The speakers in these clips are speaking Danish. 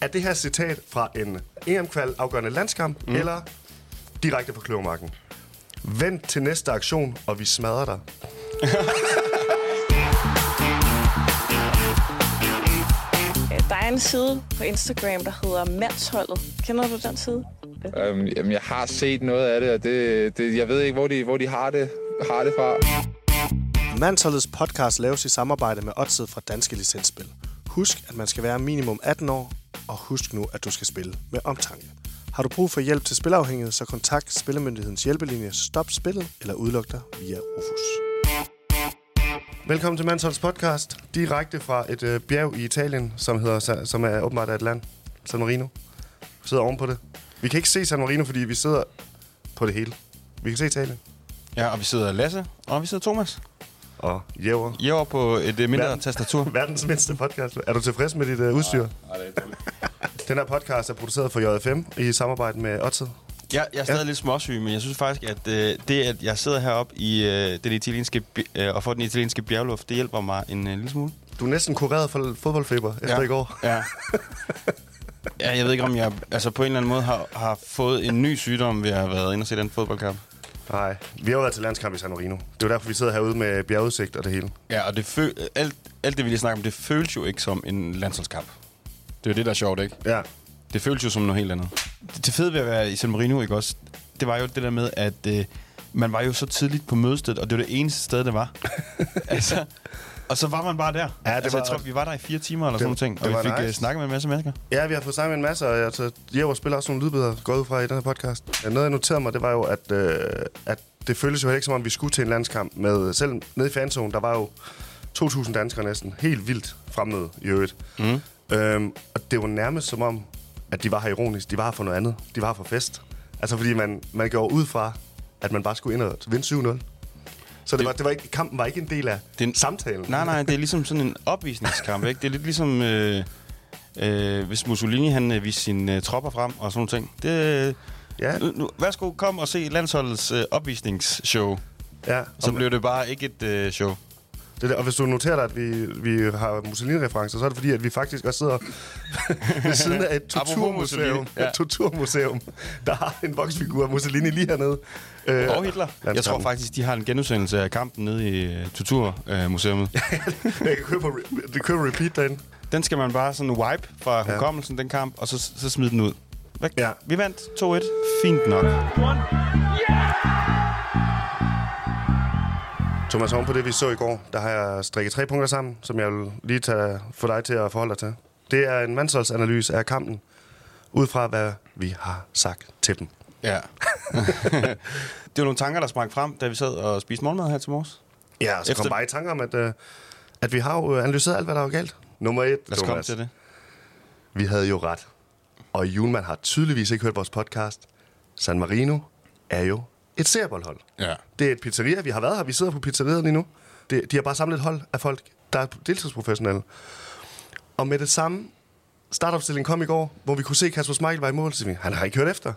Er det her citat fra en EM-kval afgørende landskamp, mm. eller direkte på kløvermarken? Vent til næste aktion, og vi smadrer dig. Der er en side på Instagram, der hedder Mandsholdet. Kender du den side? Øhm, jamen, jeg har set noget af det, og det, det, jeg ved ikke, hvor de, hvor de har, det, har det fra. Mansholdets podcast laves i samarbejde med Odset fra Danske Licensspil. Husk, at man skal være minimum 18 år, og husk nu, at du skal spille med omtanke. Har du brug for hjælp til spilafhængighed, så kontakt Spillemyndighedens hjælpelinje Stop Spillet eller udluk dig via Rufus. Velkommen til Mansholds podcast, direkte fra et øh, bjerg i Italien, som, hedder, som er åbenbart et land, San Marino. Vi sidder ovenpå det. Vi kan ikke se San Marino, fordi vi sidder på det hele. Vi kan se Italien. Ja, og vi sidder Lasse, og vi sidder Thomas. Og Jæver. Jæver på et uh, mindre Verden- tastatur. Verdens mindste podcast. Er du tilfreds med dit uh, udstyr? Nej, det er dårligt. Den her podcast er produceret for JFM i samarbejde med Odset. Jeg, jeg er stadig Ja. lidt småsyg, men jeg synes faktisk, at øh, det, at jeg sidder heroppe i øh, den italienske, øh, og får den italienske bjergluft, det hjælper mig en øh, lille smule. Du er næsten kureret for fodboldfeber efter Ja. i går. Ja. ja, jeg ved ikke, om jeg altså på en eller anden måde har, har fået en ny sygdom ved at have været inde og se den fodboldkamp. Nej, vi har jo været til landskamp i San Marino. Det er derfor, vi sidder herude med bjergudsigt og det hele. Ja, og det føl- alt, alt det, vi lige snakker om, det føles jo ikke som en landsholdskamp. Det er jo det, der er sjovt, ikke? Ja, Det føles jo som noget helt andet. Det, det fede ved at være i San Marino, ikke også? Det var jo det der med, at øh, man var jo så tidligt på mødestedet, og det var det eneste sted, det var. altså, og så var man bare der. det altså, var- jeg tror, vi var der i fire timer eller Det- sådan noget ting, det og vi fik nice. nice. snakket med en masse mennesker. ja vi har fået snakket med en masse, og jeg, så Jæver spiller også nogle lydbidder gået ud fra i den her podcast. Ja, Noget, jeg noterede mig, det var jo, at, øh, at det føltes jo ikke, som om vi skulle til en landskamp. Med, selv nede i fanzone, der var jo 2.000 danskere næsten. Helt vildt fremmøde i øvrigt. Mm. Øhm, og det var nærmest som om, at de var her ironisk. De var her for noget andet. De var her for fest. Altså fordi man, man går ud fra, at man bare skulle ind og vinde 7-0. Så det, det var, det var ikke, kampen var ikke en del af Det er en- samtalen. Nej, nej, det er ligesom sådan en opvisningskamp, ikke? Det er lidt ligesom, øh, øh, hvis Mussolini han øh, viste sine øh, tropper frem og sådan nogle ting. Det, øh, Ja, nu, nu, værsgo, kom og se landsholdets øh, opvisningsshow. ja. Så blev det bare ikke et øh, show. Det er det. Og hvis du noterer dig, at vi, vi har Mussolini-referencer, så er det fordi, at vi faktisk også sidder ved siden af et torturmuseum, ja. et torturmuseum, der har en voksfigur af Mussolini lige hernede. Øh, Og Hitler. Jeg tror faktisk, de har en genudsendelse af kampen nede i uh, Torturmuseet. Jeg kan købe, på re- det køber repeat derinde. den skal man bare sådan wipe fra hukommelsen, den kamp, og så, så smide den ud. Væk. Ja. Vi vandt 2-1. Fint nok. Thomas, oven på det, vi så i går, der har jeg strikket tre punkter sammen, som jeg vil lige tage, få dig til at forholde dig til. Det er en mandsholdsanalyse af kampen, ud fra hvad vi har sagt til dem. Ja. det var nogle tanker, der sprang frem, da vi sad og spiste morgenmad her til morges. Ja, så Efter- kom bare i tanker om, at, øh, at vi har jo øh, analyseret alt, hvad der var galt. Nummer et, Lad os komme til det. Vi havde jo ret. Og Julemand har tydeligvis ikke hørt vores podcast. San Marino er jo et serboldhold. Ja. Det er et pizzeria. Vi har været her. Vi sidder på pizzeriet lige nu. Det, de har bare samlet et hold af folk, der er deltidsprofessionelle. Og med det samme startopstilling kom i går, hvor vi kunne se, Kasper Schmeichel var i mål. Så vi, han har ikke hørt efter.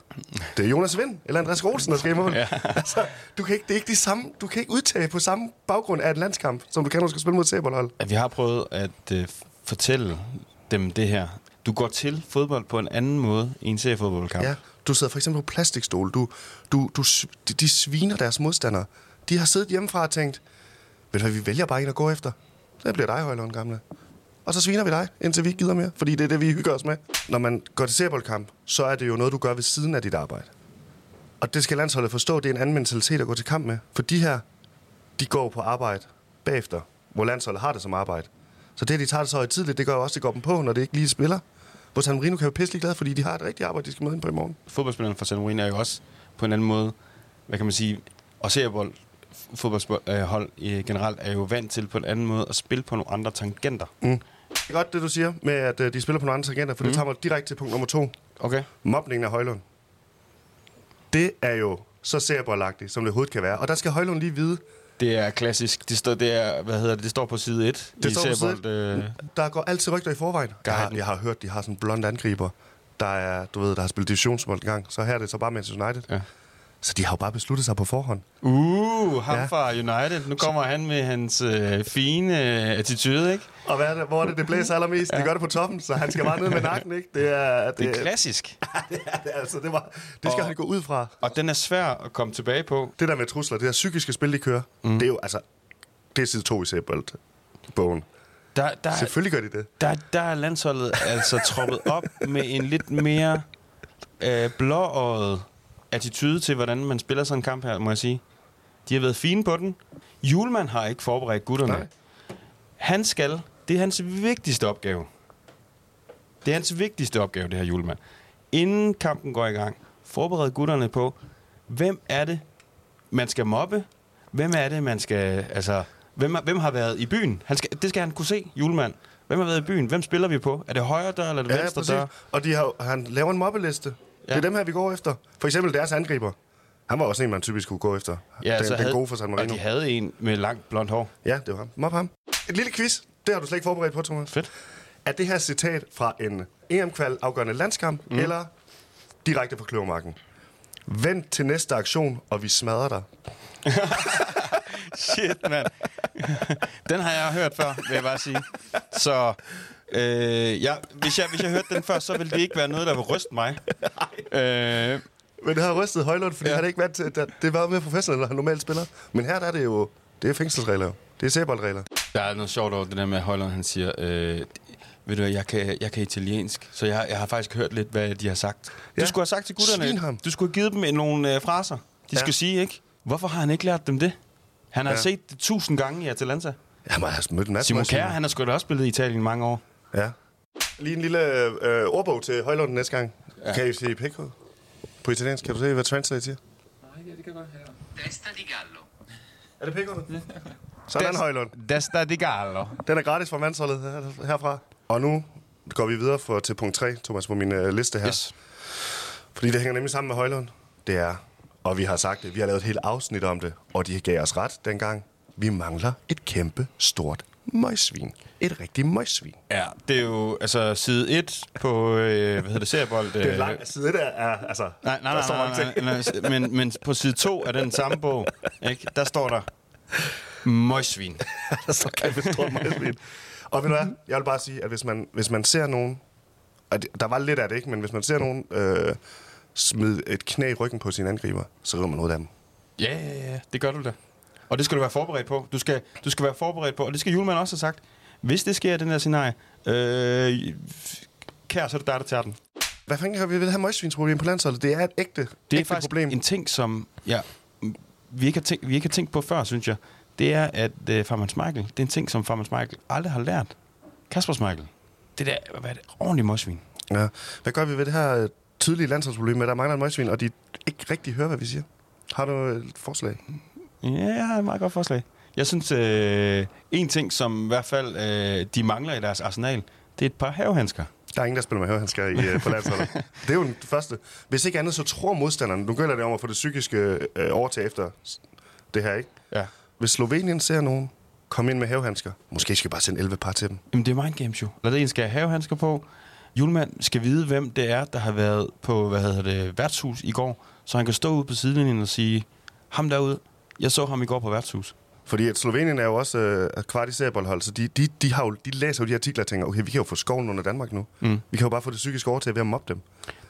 Det er Jonas Vind eller Andreas Olsen, der skal i mål. Ja. altså, du kan ikke, det er ikke de samme, du kan ikke udtage på samme baggrund af et landskamp, som du kan, når du skal spille mod et serboldhold. At vi har prøvet at øh, fortælle dem det her. Du går til fodbold på en anden måde i en seriefodboldkamp. Ja, du sidder for eksempel på plastikstol. Du, du, du, de, de sviner deres modstandere. De har siddet hjemmefra og tænkt, ved du hvad, vi vælger bare en at gå efter. Så bliver dig, Højlund, gamle. Og så sviner vi dig, indtil vi ikke gider mere. Fordi det er det, vi hygger os med. Når man går til serboldkamp, så er det jo noget, du gør ved siden af dit arbejde. Og det skal landsholdet forstå, det er en anden mentalitet at gå til kamp med. For de her, de går på arbejde bagefter, hvor landsholdet har det som arbejde. Så det, at de tager det så tidligt, det gør jo også, det går dem på, når det ikke lige spiller. Hvor San Marino kan jo pisse glad, fordi de har et rigtigt arbejde, de skal møde ind på i morgen. Fodboldspillerne fra San Marino er jo også på en anden måde, hvad kan man sige, og seriebold fodboldhold øh, generelt er jo vant til på en anden måde at spille på nogle andre tangenter. Det er godt, det du siger med, at øh, de spiller på nogle andre tangenter, for mm. det tager mig direkte til punkt nummer to. Okay. Mobningen af Højlund. Det er jo så serieboldagtigt, som det overhovedet kan være. Og der skal Højlund lige vide, Det er klassisk. Det står, det er, hvad hedder det, det står på side 1 Det i står på side seriebold. Øh, der går altid rygter i forvejen. Jeg har, jeg har hørt, de har sådan en blond angriber, der er, du ved, der har spillet divisionsmål en gang. Så her er det så bare Manchester United. Ja. Så de har jo bare besluttet sig på forhånd. uh, ham Ja. fra United. Nu kommer han med hans øh, fine øh, attitude, ikke? Og hvad er det, hvor er det, det blæser allermest? Ja. Det gør det på toppen, så han skal bare ned med nakken, ikke? Det er, det, Det er klassisk. det, er, det, er, altså, det, var, det skal Og- han gå ud fra. Og den er svær at komme tilbage på. Det der med trusler, det her psykiske spil, de kører, mm. det er jo altså... Det er side 2 i Sæbold bogen. Der, der, Selvfølgelig gør de det. der, der er landsholdet altså troppet op med en lidt mere øh, blåøjet attitude til, hvordan man spiller sådan en kamp her, må jeg sige. De har været fine på den. Julemand har ikke forberedt gutterne. Nej. Han skal, det er hans vigtigste opgave. Det er hans vigtigste opgave, det her julemand. Inden kampen går i gang, forbered gutterne på, hvem er det, man skal mobbe? Hvem er det, man skal... Altså, hvem, hvem har været i byen? Han skal, det skal han kunne se, julemand. Hvem har været i byen? Hvem spiller vi på? Er det højre dør, eller er det Ja, venstre præcis. dør? Og de har, han laver en mobbeliste. Ja. Det er dem her, vi går efter. For eksempel deres angriber. Han var også en, man typisk kunne gå efter. Ja, den, så den havde, gode for San Og Marino. de havde en med langt blondt hår. Ja, det var ham. Mob ham. Et lille quiz. Det har du slet ikke forberedt på, Thomas. Fedt. Er det her citat fra en EM-kval afgørende landskamp, mm. eller direkte fra Kløvermarken? Vent til næste aktion, og vi smadrer dig. Shit, mand. den har jeg hørt før, vil jeg bare sige. Så øh, ja, hvis, jeg, hvis jeg hørte den før, så ville det ikke være noget, der vil ryste mig. Øh, Men det har rystet Højlund, fordi ja. Han er ikke vant til, at det var mere professionelt, når han normalt spiller. Men her der er det jo, det er fængselsregler. Det er sæboldregler. der er noget sjovt over det der med, at Højlund han siger, øh, ved du, jeg kan, jeg kan italiensk, så jeg, jeg har faktisk hørt lidt, hvad de har sagt. Du Ja. skulle have sagt til gutterne, du skulle have givet dem en- nogle øh, fraser. De Ja. skal sige, ikke? Hvorfor har han ikke lært dem det? Han har Ja. set det tusind gange i Atalanta. Jeg må have mødt en masse Simon. Kjær, han har sgu da også spillet i Italien i mange år. Ja. Lige en lille øh, ordbog til Højlund næste gang. Ja. Kan I sige pækod? På italiensk, kan du se, hvad translate siger? Testa di gallo. Er det pækod? Sådan, Højlund. Desta di Gallo. Den er gratis fra mandsholdet her, herfra. Og nu går vi videre for, til punkt 3, Thomas, på min øh, liste her. Yes. Fordi det hænger nemlig sammen med Højlund. Det er, og vi har sagt det, vi har lavet et helt afsnit om det, og de gav os ret dengang. Vi mangler et kæmpe, stort møgsvin. Et rigtigt møgsvin. Ja, det er jo altså side 1 på, øh, hvad hedder det, seriebold. Øh, Det er langt side der er, altså... Nej, nej, der nej, nej, nej, ting. nej, men, men på side 2 af den samme bog, ikke, der står der møgsvin. der står kæmpe stort møgsvin. Og ved du hvad, jeg vil bare sige, at hvis man, hvis man ser nogen... Og der var lidt af det, ikke? Men hvis man ser nogen øh, smide et knæ i ryggen på sin angriber, så river man noget af dem. Ja, ja, ja, det gør du da. Og det skal du være forberedt på. Du skal, du skal være forberedt på, og det skal Julemand også have sagt. Hvis det sker i den her scenarie, øh, kære, så er det dig, der tager den. Hvad fanden kan vi ved det her møgsvinsproblem på landsholdet? Det er et ægte, Det er ægte faktisk problem. en ting, som ja, vi, ikke har tænkt, vi ikke har tænkt på før, synes jeg. Det er, at øh, Farman Michael, det er en ting, som Farman Michael aldrig har lært. Kasper Michael, det der, hvad er det, ordentligt møgsvin. Ja. Hvad gør vi ved det her øh, tydelige landsholdsproblem med, at der mangler en møgsvin, og de ikke rigtig hører, hvad vi siger? Har du et forslag? Ja, jeg har et meget godt forslag. Jeg synes, øh, en ting, som i hvert fald øh, de mangler i deres arsenal, det er et par havehandsker. Der er ingen, der spiller med hørehandsker i, øh, på landsholdet. det er jo den første. Hvis ikke andet, så tror modstanderen, nu gælder det om at få det psykiske øh, overtag efter det her, ikke? Ja. Hvis Slovenien ser nogen komme ind med havehandsker, måske skal vi bare sende 11 par til dem. Jamen, det er mind games jo. Lad det en skal have havehandsker på. Julemand skal vide, hvem det er, der har været på, hvad hedder det, værtshus i går, så han kan stå ude på sidelinjen og sige, ham derude, jeg så ham i går på værtshus. Fordi at Slovenien er jo også øh, kvart så de, de, de, har jo, de læser jo de artikler og tænker, okay, vi kan jo få skoven under Danmark nu. Mm. Vi kan jo bare få det psykiske overtag ved at mobbe dem.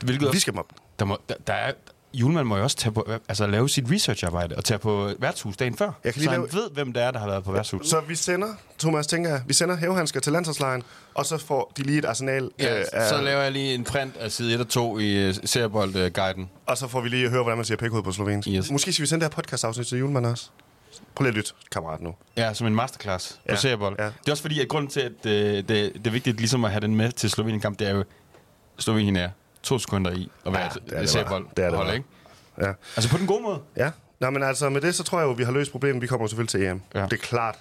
Hvilket Vi skal mobbe dem. der, må, der, der er, Julemand må jo også tage på, altså, lave sit researcharbejde og tage på værtshus dagen før. Jeg kan lige så han lave- ved, hvem det er, der har været på værtshus. Så vi sender, Thomas tænker jeg, vi sender havehandsker til landsholdslejren, og så får de lige et arsenal Ja, øh, så af, laver jeg lige en print af side 1 og 2 i uh, seriebold-guiden. og så får vi lige at høre, hvordan man siger pækhoved på slovensk. Yes. Måske skal vi sende det her podcast-afsnit til julemand også. Prøv lige at lytte, kammerat, nu. Ja, som en masterclass på Ja, seriebold. ja. Det er også fordi, at grunden til, at øh, det, det er vigtigt ligesom at have den med til Slovenien-kamp, det er jo, Slovenien er to sekunder i at være Ja, ja, det er et bare. Det er det hold, bare. ikke? Ja. Altså på den gode måde. Ja. Nå, men altså, med det, så tror jeg jo, vi har løst problemet. Vi kommer selvfølgelig til EM. Ja. Det er klart. Det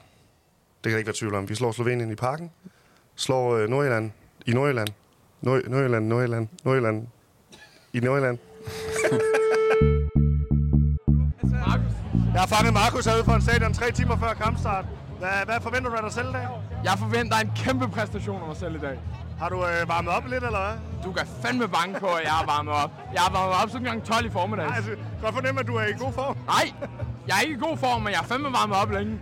kan der ikke være tvivl om. Vi slår Slovenien i parken. Slår øh, Nordjylland i Nordjylland. Nord- Nordjylland, Nordjylland, Nordjylland. I Nordjylland. Jeg har fanget Markus herude for en stadion tre timer før kampstart. Hvad, hvad forventer du af dig selv i dag? Jeg forventer en kæmpe præstation af mig selv i dag. Har du øh, varmet op lidt, eller hvad? Du kan fandme bange på, at jeg har varmet op. Jeg har varmet op siden kl. 12 i formiddag. Altså, godt fornemme, at du er i god form. Nej, jeg er ikke i god form, men jeg er fandme varmet op længe.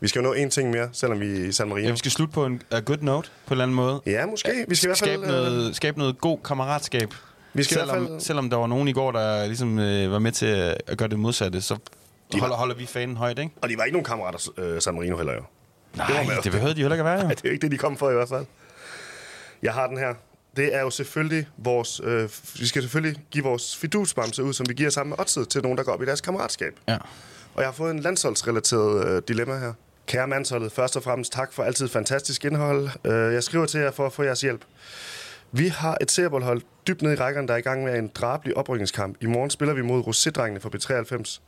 Vi skal jo nå én ting mere, selvom vi er i San Marino. Ja, vi skal slutte på en a good note, på en eller anden måde. Ja, måske. Vi skal i hvert fald... skabe, øh, noget, skabe noget god kammeratskab. Vi skal i hvert selvom, fald- selvom der var nogen i går, der ligesom øh, var med til at gøre det modsatte, så De holder, var- holder vi fanen højt, ikke? Og de var ikke nogen kammerater, øh, San Marino heller jo. Nej, det, jo- det behøvede de heller ikke at være, jo. Nej, det er ikke det, de kom for i hvert fald. Jeg har den her. Det er jo selvfølgelig vores... Øh, vi skal selvfølgelig give vores fidusbamse ud, som vi giver sammen med Otted til nogen, der går op i deres kammeratskab. Ja. Og jeg har fået en landsholdsrelateret øh, dilemma her. Kære mandsholdet, først og fremmest tak for altid fantastisk indhold. Øh, jeg skriver til jer for at få jeres hjælp. Vi har et serboldhold dybt nede i rækkerne, der er i gang med en drabelig oprykningskamp. I morgen spiller vi mod Rosédrengene fra B93.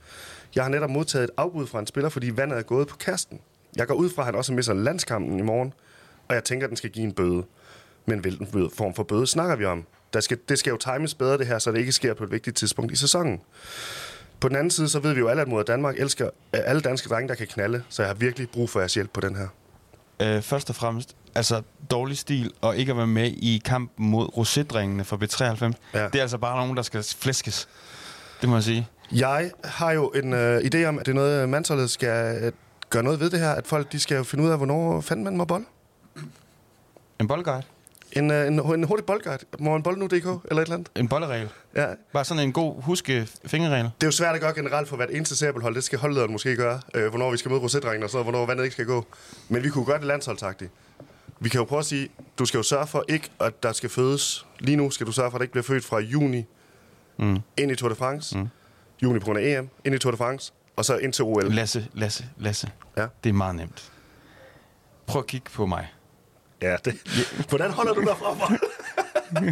Jeg har netop modtaget et afbud fra en spiller, fordi vandet er gået på kæresten. Jeg går ud fra, at han også misser landskampen i morgen, og jeg tænker, at den skal give en bøde. Men hvilken form for bøde snakker vi om? Der skal, det skal jo times bedre, det her, så det ikke sker på et vigtigt tidspunkt i sæsonen. På den anden side, så ved vi jo alle, at mod Danmark elsker alle danske drenge, der kan knalde, så jeg har virkelig brug for jeres hjælp på den her. Øh, først og fremmest, altså dårlig stil og ikke at være med i kampen mod rosédringene fra B93. Ja. Det er altså bare nogen, der skal flæskes. Det må jeg sige. Jeg har jo en øh, idé om, at det er noget, mandsholdet skal øh, gøre noget ved det her, at folk de skal jo finde ud af, hvornår fanden man må bold. En boldguide. En, øh, en, en hurtig boldguide. Må man bold nu.dk eller et eller andet? En bolderegel. Ja. Bare sådan en god huske fingerregel. Det er jo svært at gøre generelt for hvert eneste serboldhold. Det skal holdlederen måske gøre. Øh, hvornår vi skal møde rosédrengen og så hvornår vandet ikke skal gå. Men vi kunne gøre det landsholdsagtigt. Vi kan jo prøve at sige, du skal jo sørge for ikke, at der skal fødes. Lige nu skal du sørge for, at der ikke bliver født fra juni Mm. ind i Tour de France. Mm. Juni på grund af EM, ind i Tour de France, og så ind til OL. Lasse, Lasse, Lasse. Ja. Det er meget nemt. Prøv at kigge på mig. Ja, det. Hvordan holder du dig fra mig?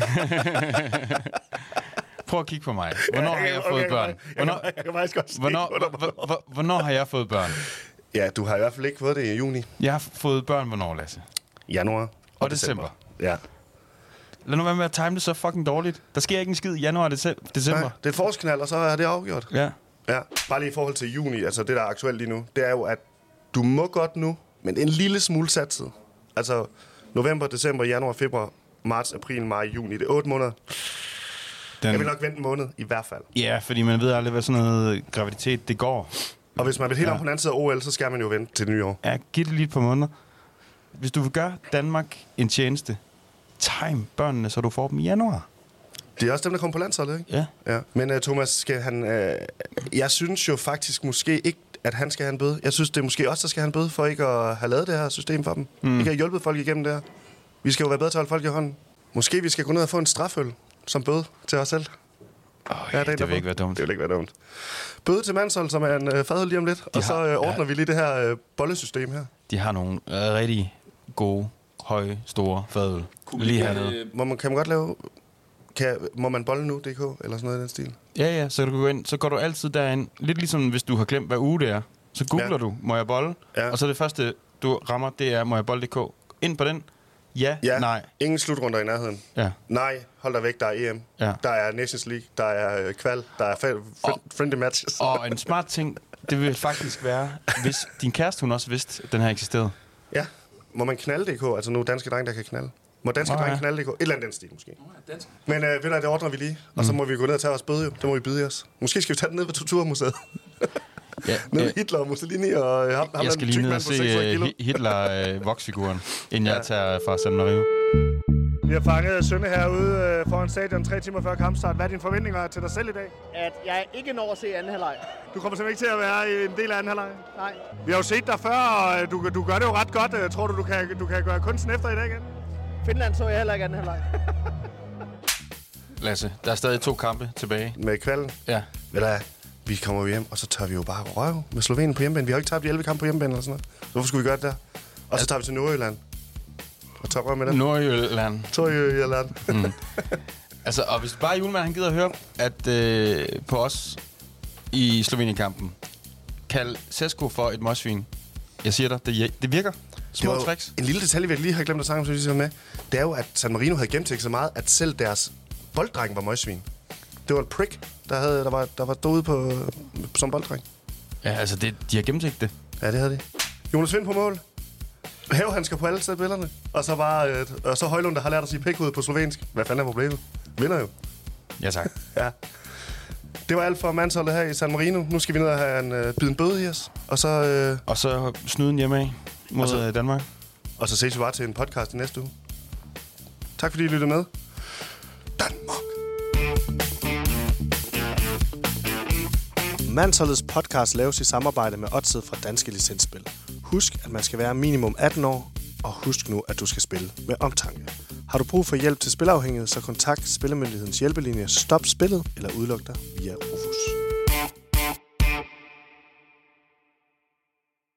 Prøv at kigge på mig. Hvornår har jeg fået børn? Hvornår, Jeg kan faktisk godt hvornår, hvornår har jeg fået børn? Ja, du har i hvert fald ikke fået det i juni. Jeg har fået børn hvornår, Lasse? Januar og, Og december. Ja. Lad nu være med at time det så fucking dårligt. Der sker ikke en skid i januar og dece- december. Nej, det er et forårsknald, og så er det afgjort. Ja. Ja, bare lige i forhold til juni, altså det, der er aktuelt lige nu, det er jo, at du må godt nu, men en lille smule satset. Altså november, december, januar, februar, marts, april, maj, juni. Det er otte måneder. Den, Jeg vil nok vente en måned, i hvert fald. Ja, fordi man ved aldrig, hvad sådan noget graviditet det går. Og hvis man vil helt Ja. om på den anden side af OL, så skal man jo vente til nyår. Ja, giv det lige et par måneder. Hvis du vil gøre Danmark en tjeneste, time børnene, så du får dem i januar. Det er også dem, der kommer på landsholdet, ikke? Ja. Ja. Men uh, Thomas, skal han... Uh, jeg synes jo faktisk måske ikke, at han skal have en bøde. Jeg synes, det er måske også, der skal have en bøde for ikke at have lavet det her system for dem. Mm. Ikke have hjulpet folk igennem det her. Vi skal jo være bedre til at holde folk i hånden. Måske vi skal gå ned og få en straføl som bøde til os selv. Oh, Ja, det er det, vil ikke være dumt. Det vil ikke være dumt. Bøde til mandshold, som er en øh, fadøl lige om lidt. og så har- øh, ordner ja. vi lige det her øh, bollesystem her. De har nogle øh, rigtig gode, høje, store fadøl. Lige hernede. Må man, kan man godt lave... Kan, må man bolle nu, DK, eller sådan noget i den stil? Ja, ja, så kan du gå ind, så går du altid derind. Lidt ligesom hvis du har glemt, hvad uge det er. Så googler Ja. du, må jeg bolle? Ja. Og så det første, du rammer, det er, må jeg bolle.dk. Ind på den. Ja, Ja. nej. Ingen slutrunder i nærheden. Ja. Nej, hold dig væk, der er EM. Ja. Der er Nations League, der er øh, kval, der er fa- fri- Og- friendly matches. Og en smart ting, det vil faktisk være, hvis din kæreste, hun også vidste, at den her eksisterede. Ja. Må man knalde DK? Altså nu danske drenge, der kan knalde. Må danske drenge ja. knalde DK? Et eller andet den stil, måske. dansk. Men øh, ved du, det ordner vi lige. Og så må vi gå ned og tage vores bøde, jo. Det må vi byde i os. Måske skal vi tage den ned ved Torturmuseet. Ja, Ned øh, Hitler og Mussolini og øh, ham, ham jeg der skal lige ned og på se 600 kilo. uh, Hitler-voksfiguren, inden jeg tager fra San Marino. Vi har fanget Sønne herude øh, foran stadion tre timer før kampstart. Hvad er dine forventninger til dig selv i dag? at jeg ikke når at se anden halvleg. Du kommer simpelthen ikke til at være en del af anden halvleg. Nej. Vi har jo set dig før, og øh, du, du gør det jo ret godt. Øh, Tror du, du kan, du kan gøre kunsten efter i dag igen? Finland så jeg heller ikke anden halvleg. Lasse, der er stadig to kampe tilbage. Med kvalden. Ja. Ved du? Vi kommer jo hjem, og så tager vi jo bare røv med Slovenien på hjemmebane. Vi har jo ikke tabt de 11 kampe på hjemmebane eller sådan noget. Så hvorfor skulle vi gøre det der? Og så tager vi til Nordjylland. Og tager røv med dem. Nordjylland. Nordjylland. Altså, og hvis bare Julemand han gider at høre, at øh, på os i Slovenien-kampen, kald Sesko for et mosvin. Jeg siger dig, det, det virker. Små Det var tricks. En lille detalje, vi lige har glemt at snakke om, synes jeg med. Det er jo, at San Marino havde gennemtænkt så meget, at selv deres bolddreng var møgsvin. Det var en prick, der, havde, der, var, der var derude på, som bolddreng. Ja, altså, det, de har gennemtænkt det. Ja, det havde de. Jonas Vind på mål. Havehandsker på alle steder billederne. Og så bare, øh, og så Højlund, der har lært at sige ud på slovensk. Hvad fanden er problemet? Vinder jo. Ja, tak. Ja. Det var alt for mandsholdet her i San Marino. Nu skal vi ned og have en øh, bid en bøde i os. Og så, øh, Og så snyden hjemme af mod Og så- så... Danmark. og så ses vi bare til en podcast i næste uge. Tak fordi I lyttede med. Danmark. Mansholdets podcast laves i samarbejde med Odset fra Danske Licensspil. Husk, at man skal være minimum 18 år, og husk nu, at du skal spille med omtanke. Har du brug for hjælp til spilafhængighed, så kontakt Spillemyndighedens hjælpelinje Stop Spillet eller udluk dig via.